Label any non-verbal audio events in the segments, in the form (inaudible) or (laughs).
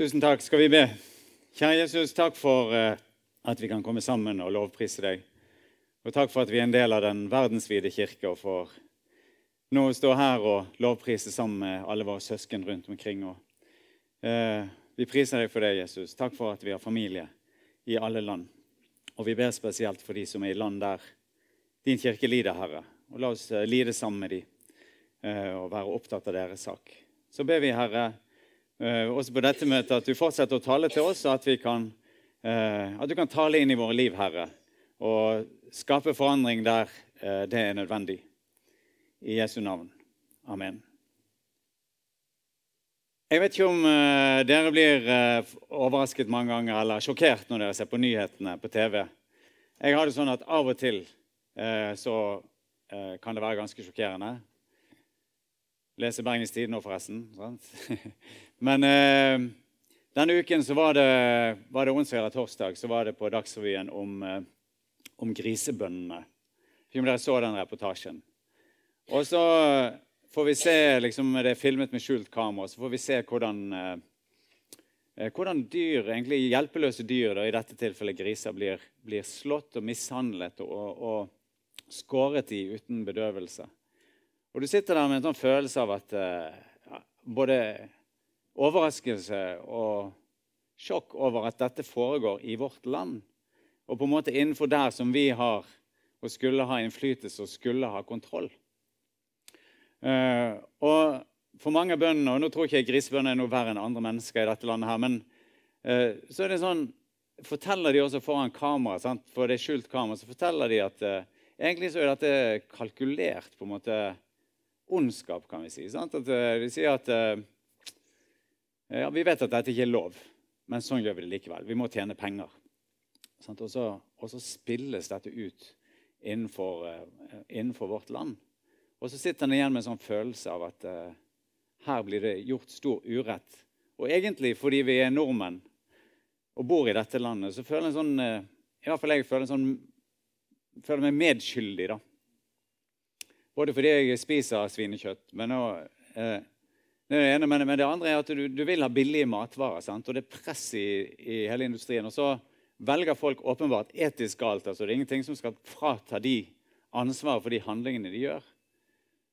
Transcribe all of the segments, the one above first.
Tusen takk. Skal vi be? Kjære Jesus, takk for eh, at vi kan komme sammen og lovprise deg. Og takk for at vi er en del av den verdensvide kirke og får nå stå her og lovprise sammen med alle våre søsken rundt omkring. Og, eh, vi priser deg for det, Jesus. Takk for at vi har familie i alle land. Og vi ber spesielt for de som er i land der din kirke lider, Herre. Og la oss eh, lide sammen med de eh, og være opptatt av deres sak. Så ber vi, Herre, også på dette møtet, at du fortsetter å tale til oss, og at, kan, at du kan tale inn i våre liv, Herre, og skape forandring der det er nødvendig. I Jesu navn. Amen. Jeg vet ikke om dere blir overrasket mange ganger eller sjokkert når dere ser på nyhetene på TV. Jeg har det sånn at Av og til så kan det være ganske sjokkerende. Leser Bergens Tidende nå, forresten. (laughs) Men denne uken så var det, var det onsdag eller torsdag så var det på Dagsrevyen om, om grisebøndene. Om dere så den reportasjen. Og så får vi se liksom, Det er filmet med skjult kamera. Så får vi se hvordan, eh, eh, hvordan dyr, egentlig hjelpeløse dyr, da, i dette tilfellet griser, blir, blir slått og mishandlet og, og, skåret i uten bedøvelse. Og du sitter der med en sånn følelse av at eh, både overraskelse og sjokk over at dette foregår i vårt land. Og på en måte innenfor der som vi har og skulle ha innflytelse og skulle ha kontroll. Uh, og for mange bønder, og Nå tror ikke jeg grisebønder er noe verre enn andre mennesker i dette landet, her, men uh, så er det sånn, forteller de også foran kamera, sant? for det er skjult kamera, så forteller de at uh, egentlig så er dette kalkulert på en måte ondskap, kan vi si. Sant? At, de sier at ja, vi vet at dette ikke er lov, men sånn gjør vi det likevel. Vi må tjene penger. Og så, og, så, spilles dette ut innenfor, innenfor vårt land. Og så sitter en igjen med en sånn følelse av at uh, her blir det gjort stor urett. Og egentlig fordi vi er nordmenn og bor i dette landet, så føler en sånn, uh, i hvert fall jeg føler, en sånn, føler meg medskyldig. da. Både fordi jeg spiser svinekjøtt, men, også, er det ene, men, det andre er at du, du vil ha billige matvarer. Sant? Og det er press i, i, hele industrien. Og så velger folk åpenbart etisk galt. altså Det er ingenting som skal frata de ansvaret for de handlingene de gjør.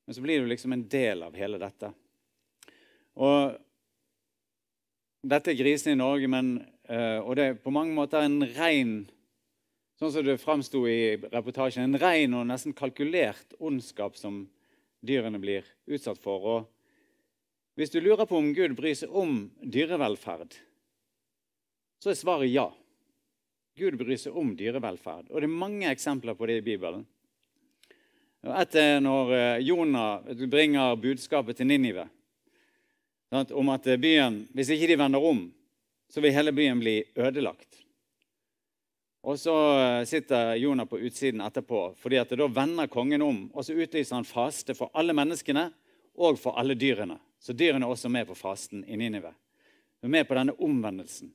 Men så blir du liksom en del av hele dette. Og dette er grisene i Norge, men, eh, og det er på mange måter en ren sånn som det framsto i reportasjen, en ren og nesten kalkulert ondskap som dyrene blir utsatt for. Og hvis du lurer på om Gud bryr seg om dyrevelferd, så er svaret ja. Gud bryr seg om dyrevelferd. Og det er mange eksempler på det i Bibelen. Etter er når eh, Jonah bringer budskapet til Ninive om at byen, hvis ikke de vender om, så vil hele byen bli ødelagt. Og Så eh, sitter Jonah på utsiden etterpå, fordi at da vender kongen om. Og så utlyser han faste for alle menneskene og for alle dyrene. Så dyrene er også med på fasten i Ninive. De er med på denne omvendelsen.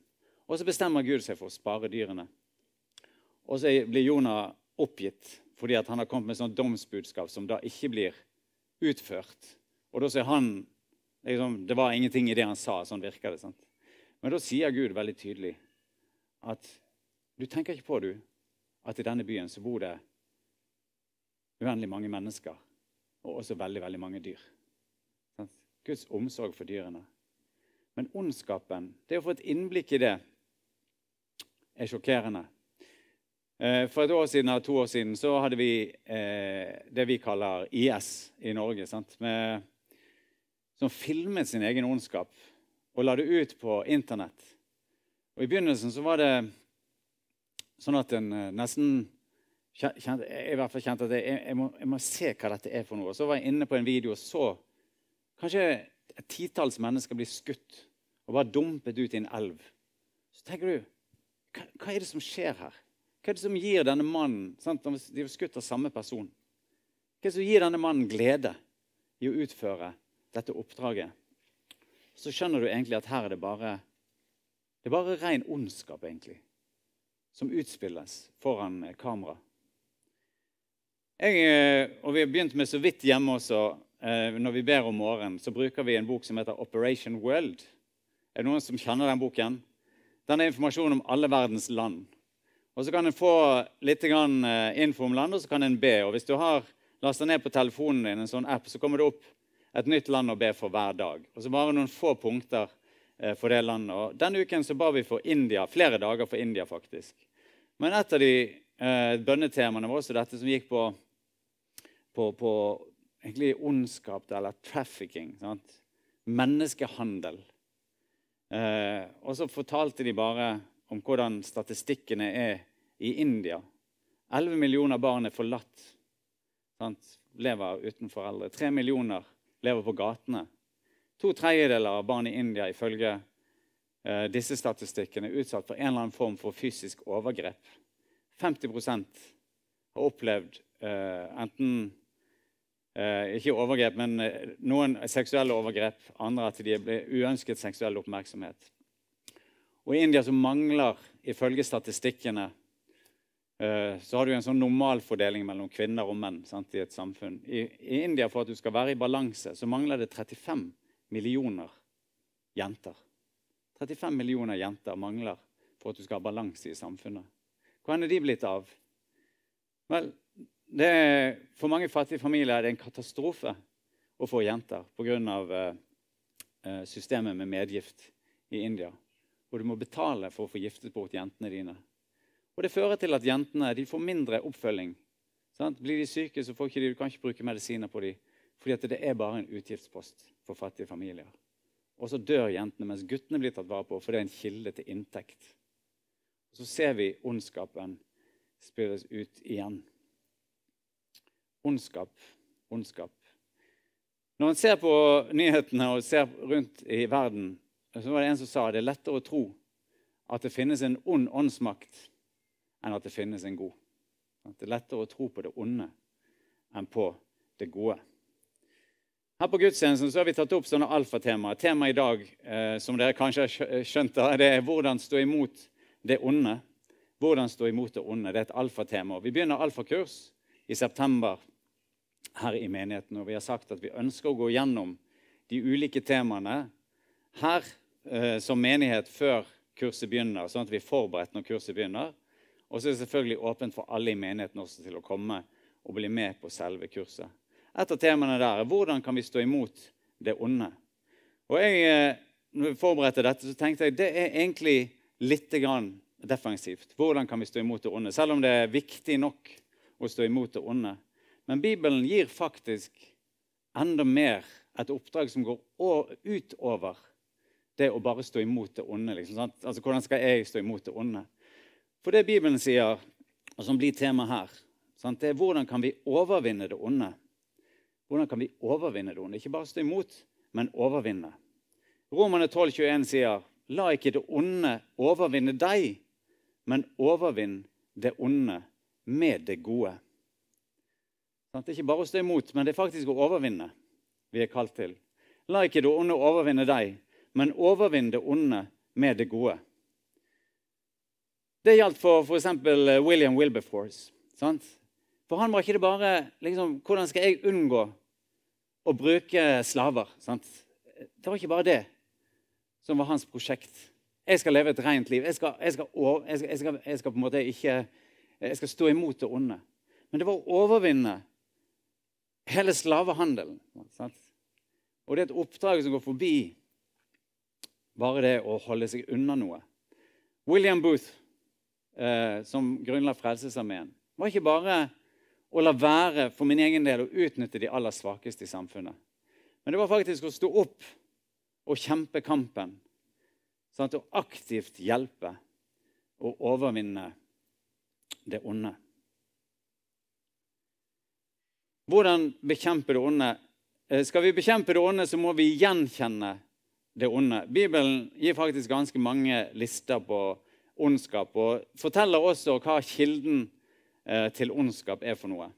Og så bestemmer Gud seg for å spare dyrene. Og så blir Jonah oppgitt fordi han har kommet med sånn domsbudskap som da ikke blir utført. Og da sier han liksom, Det var ingenting i det han sa. Sånn virker det. sant? Men da sier Gud veldig tydelig at du tenker ikke på du, at i denne byen så bor det uendelig mange mennesker og også veldig, veldig mange dyr. Guds omsorg for dyrene. Men ondskapen, det å få et innblikk i det, er sjokkerende. Eh, for et år siden eller to år siden så hadde vi eh, det vi kaller IS i Norge. Med, som filmet sin egen ondskap og la det ut på Internett. Og I begynnelsen så var det sånn at en eh, nesten kjente, i hvert fall kjente at jeg, jeg, må, jeg, må, se hva dette er for noe. Så var jeg inne på en video og så kanskje et titalls mennesker blir skutt og bare dumpet ut i en elv. Så tenker du hva, hva er det som skjer her? Hva er det som gir denne mannen sant? De er skutt av samme person. Hva er det som gir denne mannen glede i å utføre dette oppdraget? Så skjønner du egentlig at her er det bare det er bare ren ondskap, egentlig, som utspilles foran eh, kamera. Jeg, eh, og Vi har begynt med så vidt hjemme også. Eh, når vi ber om morgenen, så bruker vi en bok som heter Operation World. Er det noen som kjenner den boken? Den er informasjon om alle verdens land. Og Så kan en få litt eh, info om land, og så kan en be. Og Hvis du har lasta ned på telefonen din en sånn app, så kommer det opp et nytt land å be for hver dag. Og så bare noen få punkter eh, for det landet. Og Denne uken så ba vi for India, flere dager for India, faktisk. Men et av de eh, bønnetemaene var også dette som gikk på, på, på egentlig ondskap eller trafficking. Sant? Menneskehandel. Eh, og så fortalte de bare om hvordan statistikkene er i India. 11 millioner barn er forlatt. Sant? Lever uten foreldre. 3 millioner lever på gatene. To tredjedeler av barn i India ifølge eh, disse statistikkene er utsatt for en eller annen form for fysisk overgrep. 50% har opplevd eh, enten eh, ikke overgrep, men eh, noen seksuelle overgrep. Andre at de blir uønsket seksuell oppmerksomhet. Og I India så mangler, ifølge statistikkene, eh, så har du en sånn normalfordeling mellom kvinner og menn sant, i et samfunn. I, I, India, for at du skal være i balanse, så mangler det 35 millioner jenter. 35 millioner jenter mangler for at du skal ha balanse i samfunnet. Hvor er de blitt av? Vel, er, for mange fattige familier er det en katastrofe å få jenter pga. Uh, eh, systemet med medgift i India hvor du må betale for å få giftet bort jentene dine. Og Det fører til at jentene får mindre oppfølging. Sant? Blir de syke, så får ikke de, du kan ikke bruke medisiner på dem. Fordi det er bare en utgiftspost for fattige familier. Og så dør jentene mens guttene blir tatt vare på, for det er en kilde til inntekt. Så ser vi ondskapen spilles ut igjen. Ondskap, ondskap. Når man ser på nyhetene og ser rundt i verden, så var det en som sa det er lettere å tro at det finnes en ond åndsmakt enn at det finnes en god. Det er lettere å tro på det onde enn på det gode. Her på gudstjenesten så har vi tatt opp sånne alfatemaer. Temaet i dag eh, som dere kanskje har skjønt, det er hvordan stå imot det onde. Hvordan stå imot det onde. Det er et alfatema. Vi begynner alfakurs i september her i menigheten. Og vi har sagt at vi ønsker å gå gjennom de ulike temaene her eh, som menighet før kurset begynner, sånn at vi er forberedt når kurset begynner. Og så er det selvfølgelig åpent for alle i menigheten også til å komme og bli med på selve kurset. Et av temaene der er hvordan kan vi stå imot det onde. Og jeg, eh, når vi forberedte dette, så tenkte jeg det er egentlig litt defensivt. Hvordan kan vi stå imot det onde? Selv om det er viktig nok å stå imot det onde. Men Bibelen gir faktisk enda mer et oppdrag som går utover det å bare stå imot det onde. Liksom, altså, Hvordan skal jeg stå imot det onde? For det Bibelen sier, og som blir tema her, sant? det er hvordan kan vi overvinne det onde. Hvordan kan vi overvinne det onde? Ikke bare stå imot, men overvinne. Romerne 12, 21 sier, la ikke det onde overvinne deg, men overvinn det onde med det gode. Det er ikke bare å stå imot, men det er faktisk å overvinne vi er kalt til. La ikke det onde overvinne deg, men overvinn det onde med det gode. Det gjaldt for f.eks. Eh, William Wilberforce. Sant? For han var ikke det bare liksom, Hvordan skal jeg unngå å bruke slaver? Sant? Det var ikke bare det som var hans prosjekt. Jeg skal leve et rent liv. Jeg skal, jeg skal, stå imot det onde. Men det var å overvinne hele slavehandelen. Og det er et oppdrag som går forbi bare det å holde seg unna noe. William Booth, eh, som grunnla Frelsesarmeen, var ikke bare å la være for min egen del å utnytte de aller svakeste i samfunnet. Men det var faktisk å stå opp og kjempe kampen. Sant? Og aktivt hjelpe og overvinne det onde. Hvordan bekjempe det onde? Eh, skal vi bekjempe det onde, så må vi gjenkjenne det onde. Bibelen gir faktisk ganske mange lister på ondskap og forteller også hva kilden eh, til ondskap er for noe.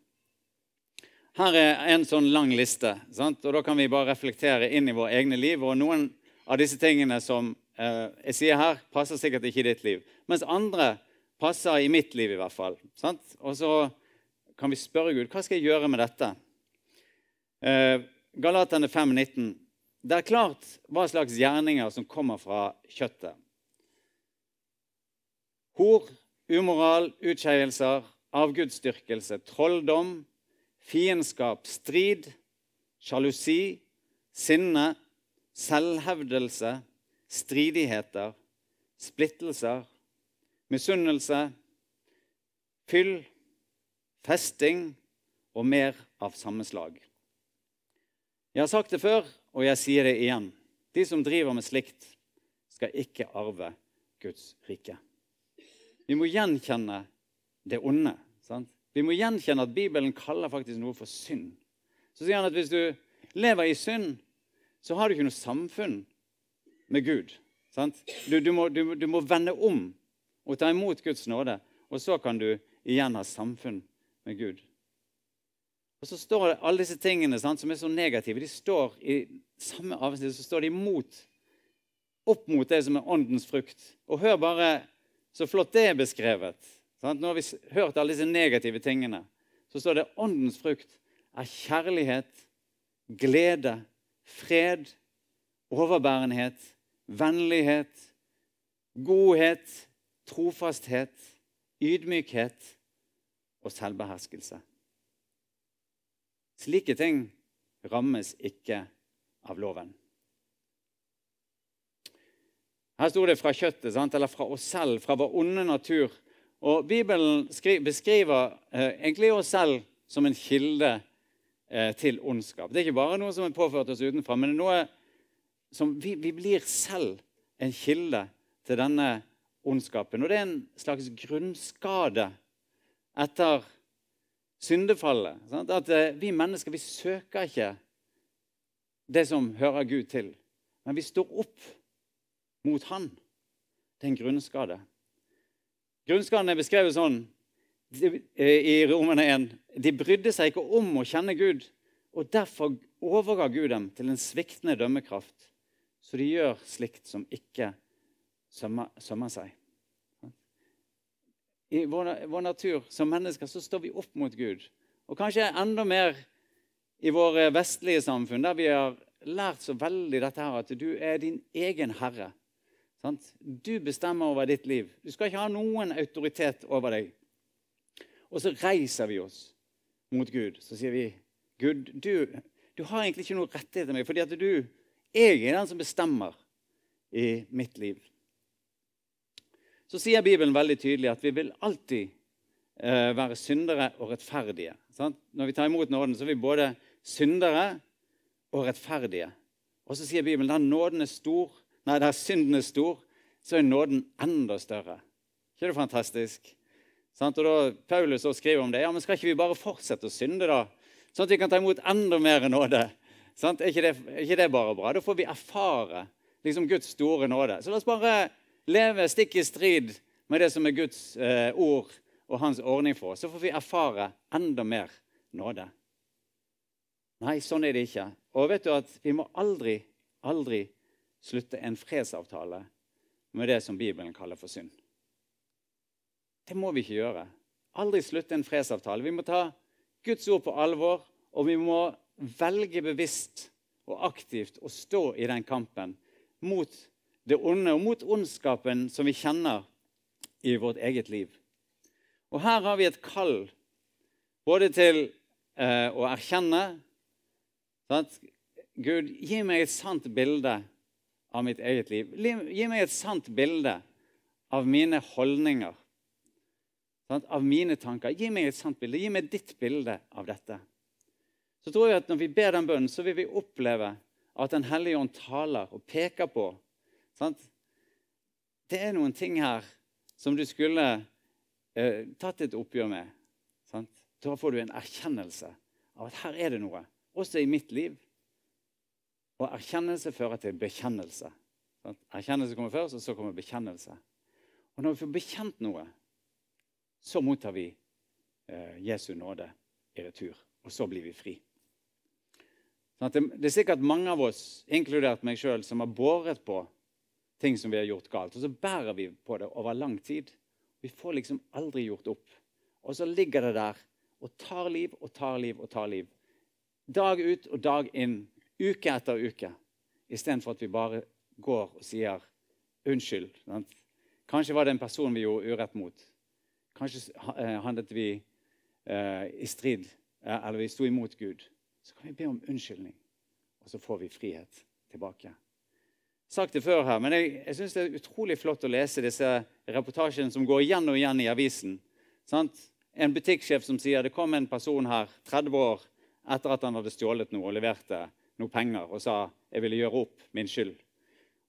Her er en sånn lang liste, sant? og da kan vi bare reflektere inn i våre egne liv. Og noen av disse tingene som eh, jeg sier her, passer sikkert ikke i ditt liv. Mens andre passer i mitt liv, i hvert fall. Sant? Og så kan vi spørre Gud hva skal jeg gjøre med dette. Eh, Galaterne 5,19 det er klart hva slags gjerninger som kommer fra kjøttet. Hor, umoral, utskeielser, avgudsdyrkelse, trolldom, fiendskap, strid, sjalusi, sinne, selvhevdelse, stridigheter, splittelser, misunnelse, fyll, festing og mer av samme slag. Jeg har sagt det før, og jeg sier det igjen. De som driver med slikt, skal ikke arve Guds rike. Vi må gjenkjenne det onde. Sant? Vi må gjenkjenne at Bibelen kaller faktisk noe for synd. Så sier han at hvis du lever i synd, så har du ikke noe samfunn med Gud. Du, du, må, du, du, må, vende om og ta imot Guds nåde. Og så kan du igjen ha samfunn med Gud. Og så står det alle disse tingene sant, som er så negative, de står i samme avsnitt så står de imot, opp mot det som er åndens frukt. Og hør bare så flott det er beskrevet. Sant? Nå har vi hørt alle disse negative tingene. Så står det åndens frukt er kjærlighet, glede, fred, overbærenhet, vennlighet, godhet, trofasthet, ydmykhet og selvbeherskelse. Slike ting rammes ikke av loven. Her sto det fra kjøttet, sant? eller fra oss selv, fra vår onde natur. Og Bibelen beskriver eh, egentlig oss selv som en kilde eh, til ondskap. Det er ikke bare noe som er påført oss utenfra, men det er noe som vi, vi blir selv en kilde til denne ondskapen. Og det er en slags grunnskade etter syndefallet. Sant? At eh, vi mennesker vi søker ikke det som hører Gud til, men vi står opp mot Han. Det er en grunnskade. Grunnskaden er beskrevet sånn eh, i Romerne 1. De brydde seg ikke om å kjenne Gud, og derfor overga Gud dem til en sviktende dømmekraft. Så de gjør slikt som ikke sømmer, sømmer seg. I vår, vår, natur som mennesker så står vi opp mot Gud. Og kanskje enda mer i våre vestlige samfunn, der vi har lært så veldig dette her, at du er din egen herre. Sant? Du bestemmer over ditt liv. Du skal ikke ha noen autoritet over deg. Og så reiser vi oss mot Gud. Så sier vi, 'Gud, du, du har egentlig ikke noe rettigheter til meg, fordi at du jeg er den som bestemmer i mitt liv.' Så sier Bibelen veldig tydelig at vi vil alltid eh, være syndere og rettferdige. Sant? Når vi tar imot nåden, så er vi både syndere og rettferdige. Og så sier Bibelen der nåden er stor, nei, der synden er stor, så er nåden enda større. ikke det fantastisk? Sant? Og da Paulus også skriver om det. Ja, men Skal ikke vi bare fortsette å synde, da? Sånn at vi kan ta imot enda mer nåde? Sant? Er, ikke det, er ikke det bare bra? Da får vi erfare liksom Guds store nåde. Så la oss bare leve stikk i strid med det som er Guds eh, ord og hans ordning for, oss, så får vi erfare enda mer nåde. Nei, sånn er det ikke. Og vet du at vi må aldri, aldri slutte en fredsavtale med det som Bibelen kaller for synd. Det må vi ikke gjøre. Aldri slutte en fredsavtale. Vi må ta Guds ord på alvor, og vi må velge bevisst og aktivt å stå i den kampen mot det onde og mot ondskapen som vi kjenner i vårt eget liv. Og her har vi et kall både til eh, å erkjenne sant? Gud, gi meg et sant bilde av mitt eget liv. Gi meg et sant bilde av mine holdninger, sant? av mine tanker. Gi meg et sant bilde. Gi meg ditt bilde av dette. Så tror jeg at Når vi ber den bønnen, så vil vi oppleve at Den hellige ånd taler og peker på Sant? Det er noen ting her som du skulle eh, tatt et oppgjør med. Sant? Da får du en erkjennelse av at her er det noe, også i mitt liv. Og erkjennelse fører til bekjennelse. Sant? Erkjennelse kommer først, og så kommer bekjennelse. Og når vi får bekjent noe, så mottar vi eh, Jesu nåde i retur. Og så blir vi fri. Sånn det, det, er sikkert mange av oss, inkludert meg sjøl, som har båret på ting som vi har gjort galt. Og så bærer vi på det over lang tid. Vi får liksom aldri gjort opp. Og så ligger det der og tar liv og tar liv og tar liv. Dag ut og dag inn, uke etter uke. istedenfor at vi bare går og sier unnskyld. Sant? Kanskje var det en person vi gjorde urett mot. Kanskje eh, handlet vi eh, i strid, eh, eller vi sto imot Gud. Så kan vi be om unnskyldning, og så får vi frihet tilbake. Sagt det før her, men jeg, jeg syns det er utrolig flott å lese disse reportasjene som går igjen og igjen i avisen. Sant? En butikksjef som sier det kom en person her 30 år etter at han hadde stjålet noe og leverte noe penger og sa jeg ville gjøre opp min skyld.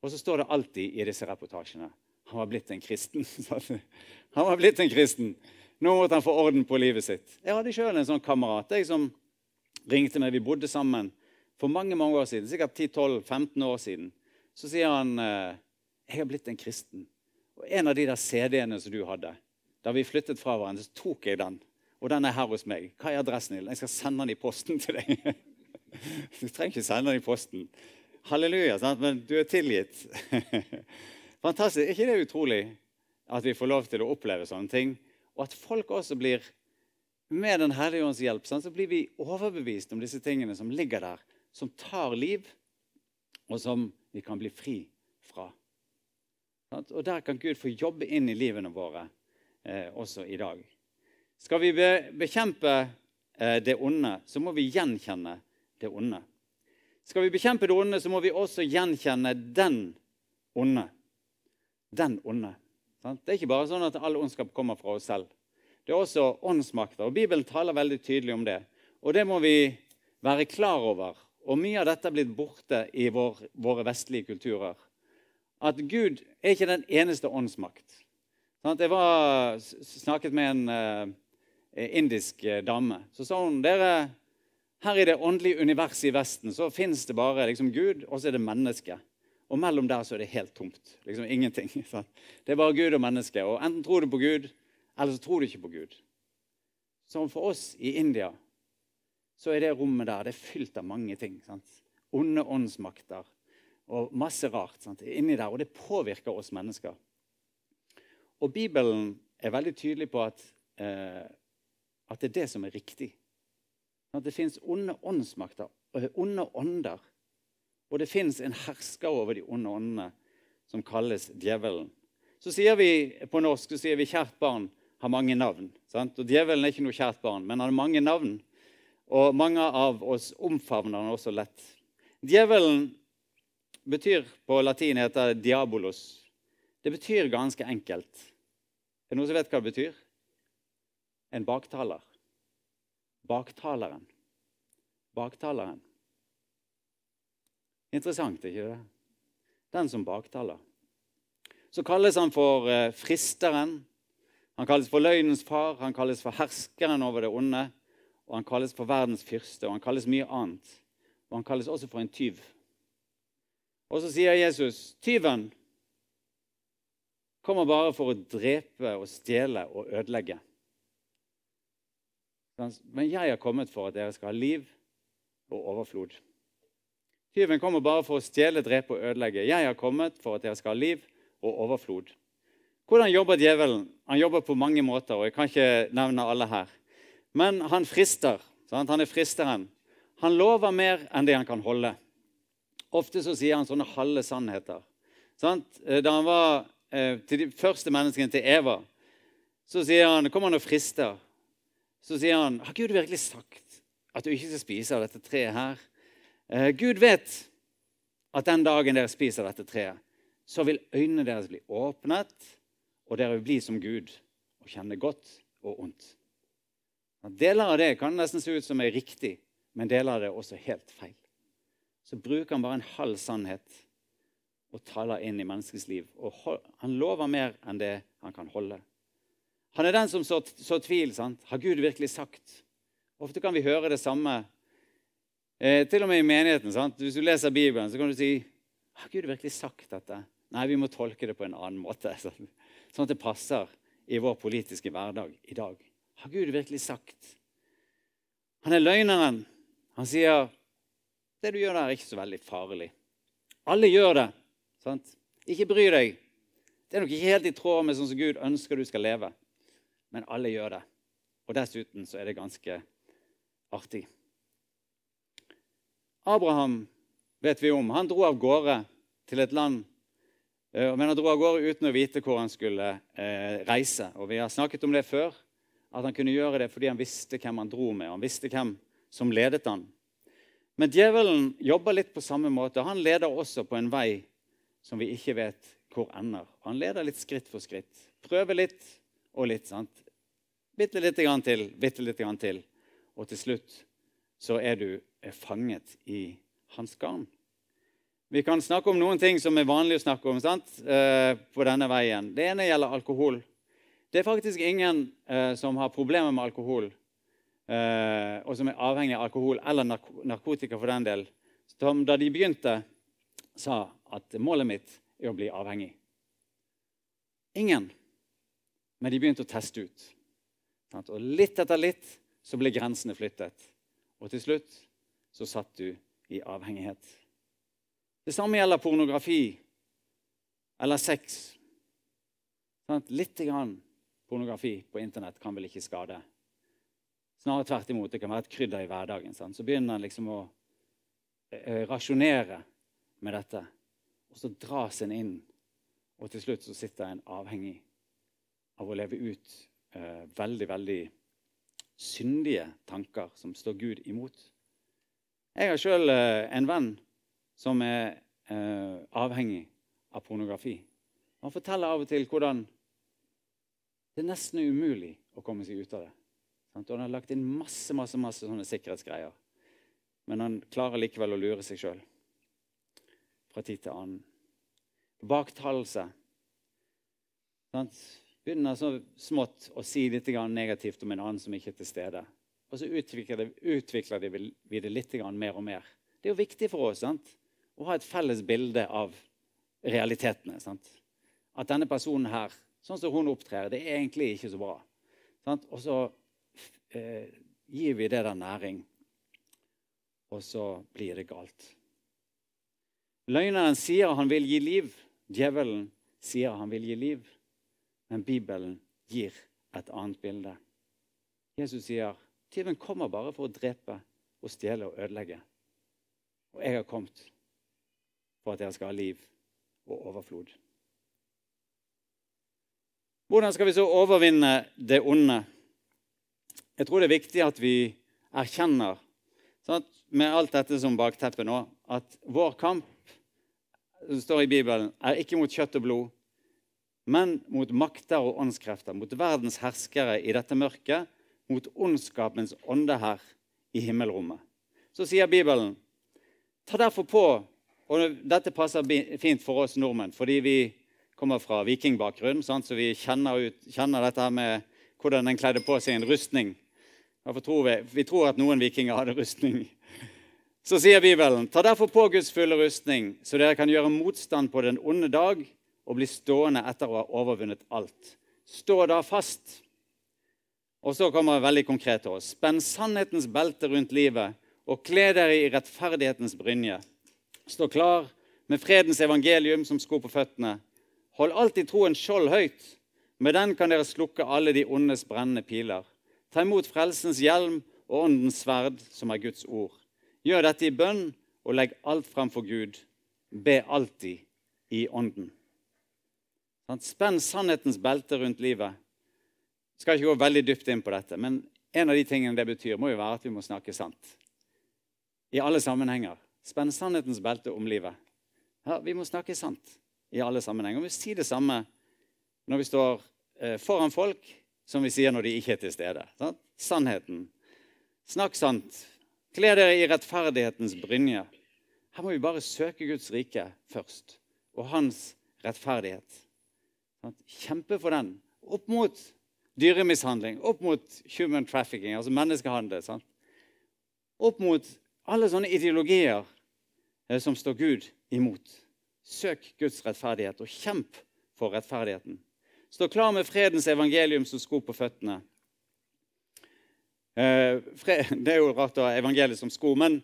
Og så står det alltid i disse reportasjene han var blitt en kristen. (laughs) han var blitt en kristen. Nå måtte han få orden på livet sitt. Jeg hadde sjøl en sånn kamerat jeg som ringte meg. Vi bodde sammen for mange mange år siden, sikkert 10-12-15 år siden. Så sier han eh, jeg har blitt en kristen. Og En av de der CD-ene som du hadde, da vi flyttet fra hverandre, så tok jeg den. Og den er her hos meg. Hva er adressen din? Jeg skal sende den i posten til deg. (laughs) Du trenger ikke sende den i posten. Halleluja, sant? men du er tilgitt. (laughs) Fantastisk. Er ikke det utrolig at vi får lov til å oppleve sånne ting? Og at folk også blir Med Den hellige ånds hjelp så blir vi overbevist om disse tingene som ligger der, som tar liv, og som vi kan bli fri fra. Og Der kan Gud få jobbe inn i livene våre eh, også i dag. Skal vi bekjempe eh, det onde, så må vi gjenkjenne det onde. Skal vi bekjempe det onde, så må vi også gjenkjenne den onde. Den onde. Det er ikke bare sånn at all ondskap kommer fra oss selv. Det er også åndsmakter. og Bibelen taler veldig tydelig om det. Og det må vi være klar over. Og mye av dette er blitt borte i vår, våre vestlige kulturer. At Gud er ikke den eneste åndsmakt. Jeg var, snakket med en uh, indisk dame. Så sa hun dere her i det åndelige universet i Vesten så fins det bare liksom, Gud, og så er det menneske. Og mellom der så er det helt tomt. Liksom ingenting. (laughs) Det er bare Gud og menneske. Og Enten tror du på Gud, eller så tror du ikke på Gud. Som for oss i India så er det rommet der det er fylt av mange ting. Sant? Onde åndsmakter og masse rart sant? inni der. Og det påvirker oss mennesker. Og Bibelen er veldig tydelig på at, eh, at det er det som er riktig. At det fins onde åndsmakter, onde ånder. Og det fins en hersker over de onde åndene som kalles djevelen. Så sier vi på norsk så sier vi 'kjært barn har mange navn'. Sant? Og Djevelen er ikke noe kjært barn, men han har mange navn. Og mange av oss omfavner den også lett. Djevelen betyr på latin heter 'diabolos'. Det betyr ganske enkelt. Er det noen som vet hva det betyr? En baktaler baktaleren. Baktaleren. Interessant, ikke det? Den som baktaler. Så kalles han for eh, fristeren. Han kalles for løgnens far, han kalles for herskeren over det onde. Og han kalles for verdens fyrste, og han kalles mye annet. Og han kalles også for en tyv. Og så sier Jesus, tyven kommer bare for å drepe og stjele og ødelegge. Men jeg har kommet for at dere skal ha liv og overflod. Tyven kommer bare for å stjele, drepe og ødelegge. Jeg har kommet for at dere skal ha liv og overflod. Hvordan jobber djevelen? Han jobber på mange måter, og jeg kan ikke nevne alle her. Men han frister. Sant? Han er fristeren. Han lover mer enn det han kan holde. Ofte så sier han sånne halve sannheter. Sant? Da han var eh, til de første menneskene, til Eva, så sier han, kommer han og frister så sier han har Gud virkelig sagt at du ikke skal spise av dette treet her? Eh, Gud vet at den dagen dere spiser dette treet, så vil øynene deres bli åpnet, og dere vil bli som Gud og kjenne godt og ondt. Deler av det kan nesten se ut som er riktig, men deler av det er også helt feil. Så bruker han bare en halv sannhet og taler inn i menneskets liv. Og han lover mer enn det han kan holde. Han er den som sår, så tvil. sant? Har Gud virkelig sagt? Ofte kan vi høre det samme, eh, til og med i menigheten. sant? Hvis du leser Bibelen, så kan du si Har Gud virkelig sagt dette? Nei, vi må tolke det på en annen måte. (laughs) Sånn at det passer i vår politiske hverdag i dag. Har Gud virkelig sagt? Han er løgneren. Han sier det du gjør der, er ikke så veldig farlig. Alle gjør det. sant? Ikke bry deg. Det er nok ikke helt i tråd med sånn som Gud ønsker du skal leve men alle gjør det. Og dessuten så er det ganske artig. Abraham vet vi om. Han dro av gårde til et land, eh, men han dro av gårde uten å vite hvor han skulle eh, reise. Og Vi har snakket om det før, at han kunne gjøre det fordi han visste hvem han dro med. Han visste hvem som ledet han. Men djevelen jobber litt på samme måte. Han leder også på en vei som vi ikke vet hvor ender. Han leder litt skritt for skritt. Prøver litt og litt. sant? Bitte lite grann til, bitte lite grann til. Og til slutt så er du fanget i hans garn. Vi kan snakke om noen ting som er vanlig å snakke om sant? Eh, på denne veien. Det ene gjelder alkohol. Det er faktisk ingen eh, som har problemer med alkohol, eh, og som er avhengig av alkohol eller narkotika for den del, som da de begynte, sa at målet mitt er å bli avhengig. Ingen. Men de begynte å teste ut. Og litt etter litt så ble grensene flyttet. Og til slutt så satt du i avhengighet. Det samme gjelder pornografi eller sex. Litt grann pornografi på Internett kan vel ikke skade. Snarere tvert imot. Det kan være et krydder i hverdagen. Sant? Så begynner en liksom å eh, rasjonere med dette. Og så dras en inn, og til slutt så sitter en avhengig av å leve ut eh, veldig, veldig syndige tanker som står Gud imot. Jeg har sjøl eh, en venn som er eh, avhengig av pornografi. Han forteller av og til hvordan det er nesten umulig å komme seg ut av det. Og han har lagt inn masse masse, masse sånne sikkerhetsgreier. Men han klarer likevel å lure seg sjøl fra tid til annen. Baktalelse. Begynner så smått å si litt negativt om en annen som ikke er til stede. Og så utvikler, de, utvikler de vi det litt mer og mer. Det er jo viktig for oss sant? å ha et felles bilde av realitetene. Sant? At denne personen her, sånn som hun opptrer, det er egentlig ikke så bra. Sant? Og så eh, gir vi det der næring, og så blir det galt. Løgneren sier han vil gi liv. Djevelen sier han vil gi liv. Men Bibelen gir et annet bilde. Jesus sier Tyven kommer bare for å drepe og stjele og ødelegge. Og jeg har kommet for at dere skal ha liv og overflod. Hvordan skal vi så overvinne det onde? Jeg tror det er viktig at vi erkjenner, sånn med alt dette som bakteppe nå, at vår kamp som står i Bibelen, er ikke mot kjøtt og blod, men mot makter og åndskrefter, mot verdens herskere i dette mørket, mot ondskapens ånde her i himmelrommet. Så sier Bibelen ta derfor på og Dette passer fint for oss nordmenn fordi vi kommer fra vikingbakgrunn. Sant? Så vi kjenner, ut, kjenner, dette med hvordan en kledde på seg en rustning. Tror vi, vi tror at noen vikinger hadde rustning. Så sier Bibelen.: Ta derfor på Guds fulle rustning, så dere kan gjøre motstand på den onde dag og bli stående etter å ha overvunnet alt. Stå da fast. Og så kommer det veldig konkret til oss. Spenn sannhetens belte rundt livet og kle dere i rettferdighetens brynje. Stå klar med fredens evangelium som sko på føttene. Hold alltid troen skjold høyt. Med den kan dere slukke alle de ondes brennende piler. Ta imot frelsens hjelm og åndens sverd, som er Guds ord. Gjør dette i bønn og legg alt frem for Gud. Be alltid i ånden. Spenn sannhetens belte rundt livet skal ikke gå veldig dypt inn på dette, men en av de tingene det betyr, må jo være at vi må snakke sant. I alle sammenhenger. Spenn sannhetens belte om livet. Ja, vi må snakke sant i alle sammenhenger. Vi sier det samme når vi står eh, foran folk, som vi sier når de ikke er til stede. Sant? Sannheten. Snakk sant. Kle dere i rettferdighetens brynje. Her må vi bare søke Guds rike først, og hans rettferdighet. Kjempe for den. Opp mot dyremishandling, opp mot human trafficking, altså menneskehandel. Sant? Opp mot alle sånne ideologier eh, som står Gud imot. Søk Guds rettferdighet og kjemp for rettferdigheten. Stå klar med fredens evangelium som sko på føttene. Eh, (laughs) det er jo rart å ha evangeliet som sko, men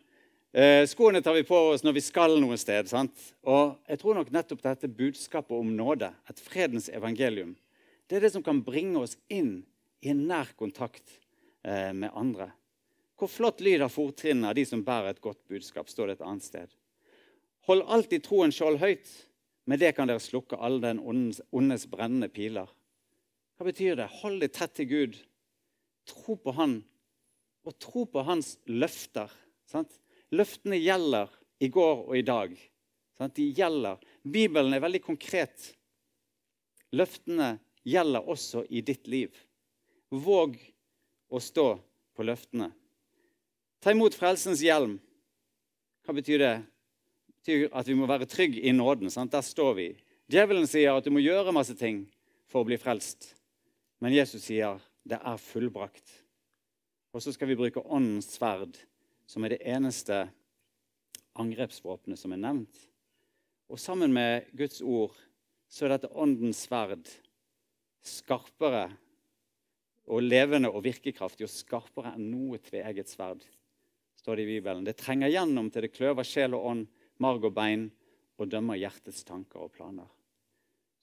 eh, skoene tar vi på oss når vi skal noe sted. Sant? Og jeg tror nok nettopp dette budskapet om nåde, et fredens evangelium, det er det som kan bringe oss inn i en nær kontakt eh, med andre. Hvor flott lyder fortrinnene av de som bærer et godt budskap, står det et annet sted. Hold alltid troen skjold høyt. Med det kan dere slukke alle den ondes, brennende piler. Hva betyr det? Hold deg tett til Gud. Tro på Han, og tro på Hans løfter. Sant? Løftene gjelder i går og i dag. Sant? De gjelder. Bibelen er veldig konkret. Løftene gjelder også i ditt liv. Våg å stå på løftene. Ta imot frelsens hjelm. Hva betyr det? Betyr at vi må være trygge i nåden. Sant? Der står vi. Djevelen sier at du må gjøre masse ting for å bli frelst. Men Jesus sier det er fullbrakt. Og så skal vi bruke åndens sverd, som er det eneste angrepsvåpenet som er nevnt. Og sammen med Guds ord så er dette åndens sverd skarpere og levende og virkekraftig og skarpere enn noe tveegget sverd, står det i Bibelen. Det trenger gjennom til det kløver sjel og ånd, marg og bein, og dømmer hjertets tanker og planer.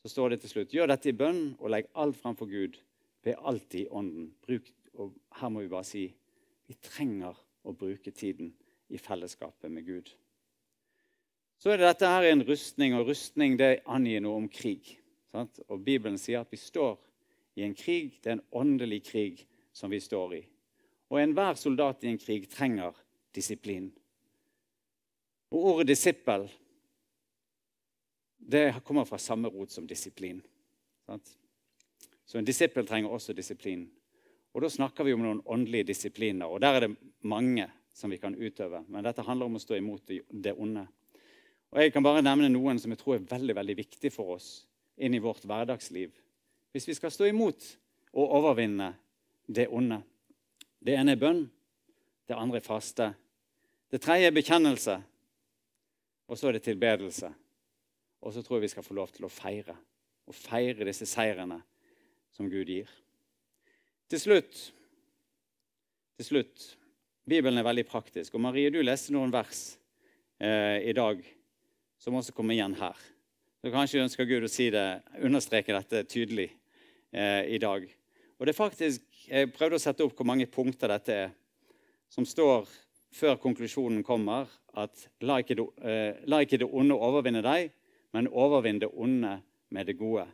Så står det til slutt.: Gjør dette i bønn og legg alt framfor Gud. Be alltid i ånden. Bruk, og her må vi bare si vi trenger å bruke tiden i fellesskapet med Gud. Så er det dette her en rustning, og rustning det angir noe om krig. Sant? Og Bibelen sier at vi står i en krig. Det er en åndelig krig som vi står i. Og enhver soldat i en krig trenger disiplin. Og ordet 'disippel' det kommer fra samme rot som disiplin. Så en disippel trenger også disiplin. Og Da snakker vi om noen åndelige disipliner, og der er det mange som vi kan utøve. Men dette handler om å stå imot det onde. Og Jeg kan bare nevne noen som jeg tror er veldig veldig viktig for oss inn i vårt hverdagsliv. Hvis vi skal stå imot og overvinne det onde. Det ene er bønn, det andre er faste. Det tredje er bekjennelse. Og så er det tilbedelse. Og så tror jeg vi skal få lov til å feire. Og feire disse seirene som Gud gir. Til slutt Til slutt Bibelen er veldig praktisk. Og Marie, du leste noen vers eh, i dag som også kommer igjen her. Så kanskje ønsker Gud å si det, understreke dette tydelig eh, i dag. Og det er faktisk, Jeg prøvde å sette opp hvor mange punkter dette er, som står før konklusjonen kommer, at eh, la ikke det onde overvinne deg, men overvinn det onde med det gode.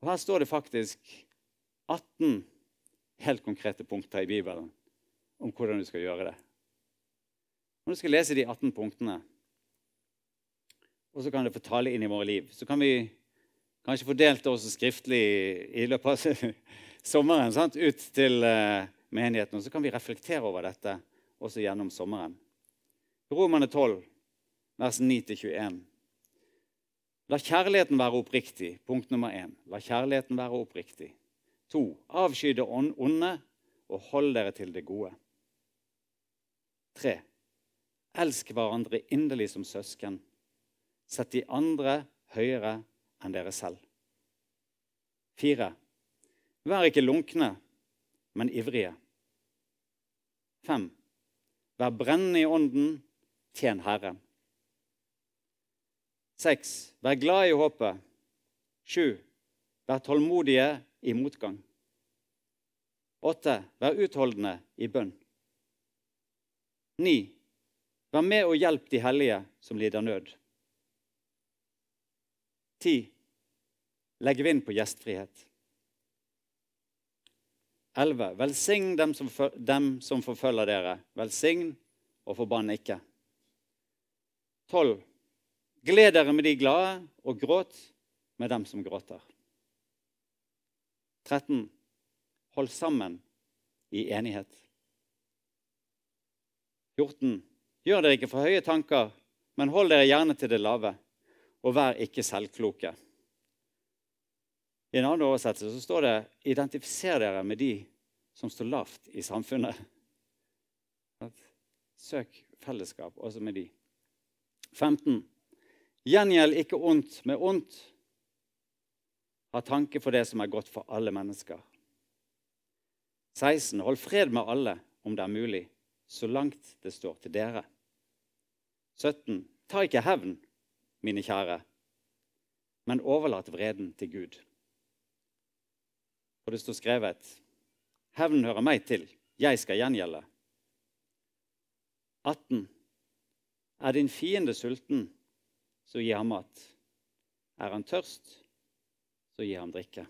Og Her står det faktisk 18 helt konkrete punkter i Bibelen om hvordan du skal gjøre det. Når du skal lese de 18 punktene, og så kan det få tale inn i våre liv. Så kan vi kanskje få delt det også skriftlig i løpet av (laughs) sommeren sant? ut til uh, menigheten. Og så kan vi reflektere over dette også gjennom sommeren. Romerne 12, vers 9-21. La kjærligheten være oppriktig. Punkt nummer én. La kjærligheten være oppriktig. To. Avsky det onde, og hold dere til det gode. Tre. Elsk hverandre inderlig som søsken. Sett de andre høyere enn dere selv. Fire. Vær ikke lunkne, men ivrige. Fem. Vær brennende i ånden, tjen Herren. Seks. Vær glad i håpet. Sju. Vær tålmodige i motgang. Åtte. Vær utholdende i bønn. Ni. Vær med og hjelp de hellige som lider nød. 10. Legg vind på gjestfrihet. 11. Velsign dem som, dem som forfølger dere. Velsign og forbann ikke. 12. Gled dere med de glade, og gråt med dem som gråter. 13. Hold sammen i enighet. 14. Gjør dere ikke for høye tanker, men hold dere gjerne til det lave og vær ikke selvkloke. I en annen oversettelse så står det 'identifiser dere med de som står lavt i samfunnet'. Søk fellesskap også med de. 15. Gjengjeld ikke ondt med ondt. Ha tanke for det som er godt for alle mennesker. 16. Hold fred med alle om det er mulig, så langt det står til dere. 17. Ta ikke hevn, mine kjære, men overlat vreden til Gud. For det står skrevet Hevn hører meg til, jeg skal gjengjelde. 18. Er din fiende sulten, så gi ham mat. Er han tørst, så gi ham drikke.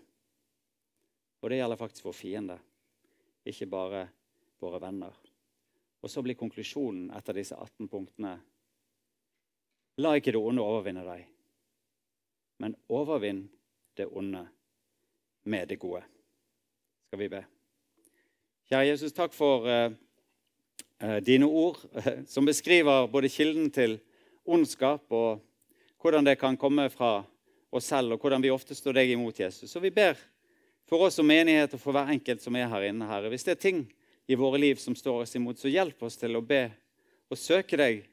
Og det gjelder faktisk vår fiende, ikke bare våre venner. Og så blir konklusjonen etter disse 18 punktene La ikke det onde overvinne deg, men overvinn det onde med det gode. Skal vi be. Kjære Jesus, takk for uh, dine ord, (laughs) som beskriver både kilden til ondskap og hvordan det kan komme fra oss selv, og hvordan vi ofte står deg imot Jesus. Så vi ber for oss som menighet og for hver enkelt som er her inne. Herre. Hvis det er ting i våre liv som står oss imot, så hjelp oss til å be og søke deg.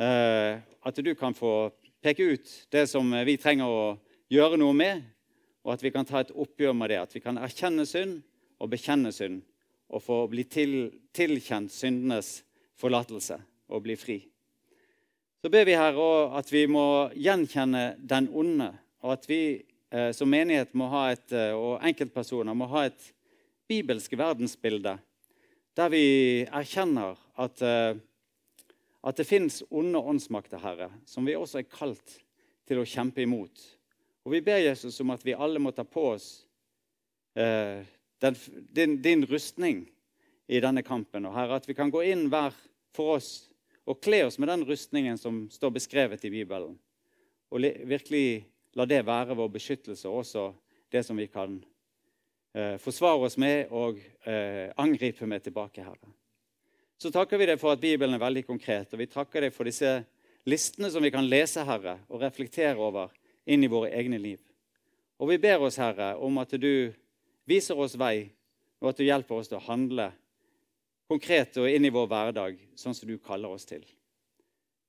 Uh, at du kan få peke ut det som vi trenger å gjøre noe med, og at vi kan ta et oppgjør med det. At vi kan erkjenne synd og bekjenne synd og få bli til, tilkjent syndenes forlatelse og bli fri. Så ber vi her at vi må gjenkjenne den onde, og at vi eh, som menighet må ha et, eh, og enkeltpersoner må ha et bibelsk verdensbilde der vi erkjenner at, eh, at det fins onde åndsmakter, Herre, som vi også er kalt til å kjempe imot. Og vi ber Jesus om at vi alle må ta på oss eh, den, din, din, rustning i denne kampen. Og Herre, at vi kan gå inn hver for oss og kle oss med den rustningen som står beskrevet i Bibelen. Og virkelig la det være vår beskyttelse, og også det som vi kan eh, forsvare oss med og eh, angripe med tilbake, Herre. Så takker vi deg for at Bibelen er veldig konkret, og vi takker deg for disse listene som vi kan lese, Herre, og reflektere over inn i våre egne liv. Og vi ber oss, Herre, om at du viser oss vei, og at du hjelper oss til å handle konkret og inn i vår hverdag sånn som du kaller oss til.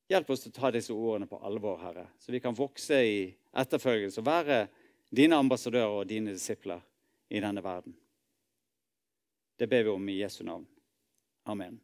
Hjelp oss til å ta disse ordene på alvor, Herre, så vi kan vokse i etterfølgelse og være dine ambassadører og dine disipler i denne verden. Det ber vi om i Jesu navn. Amen.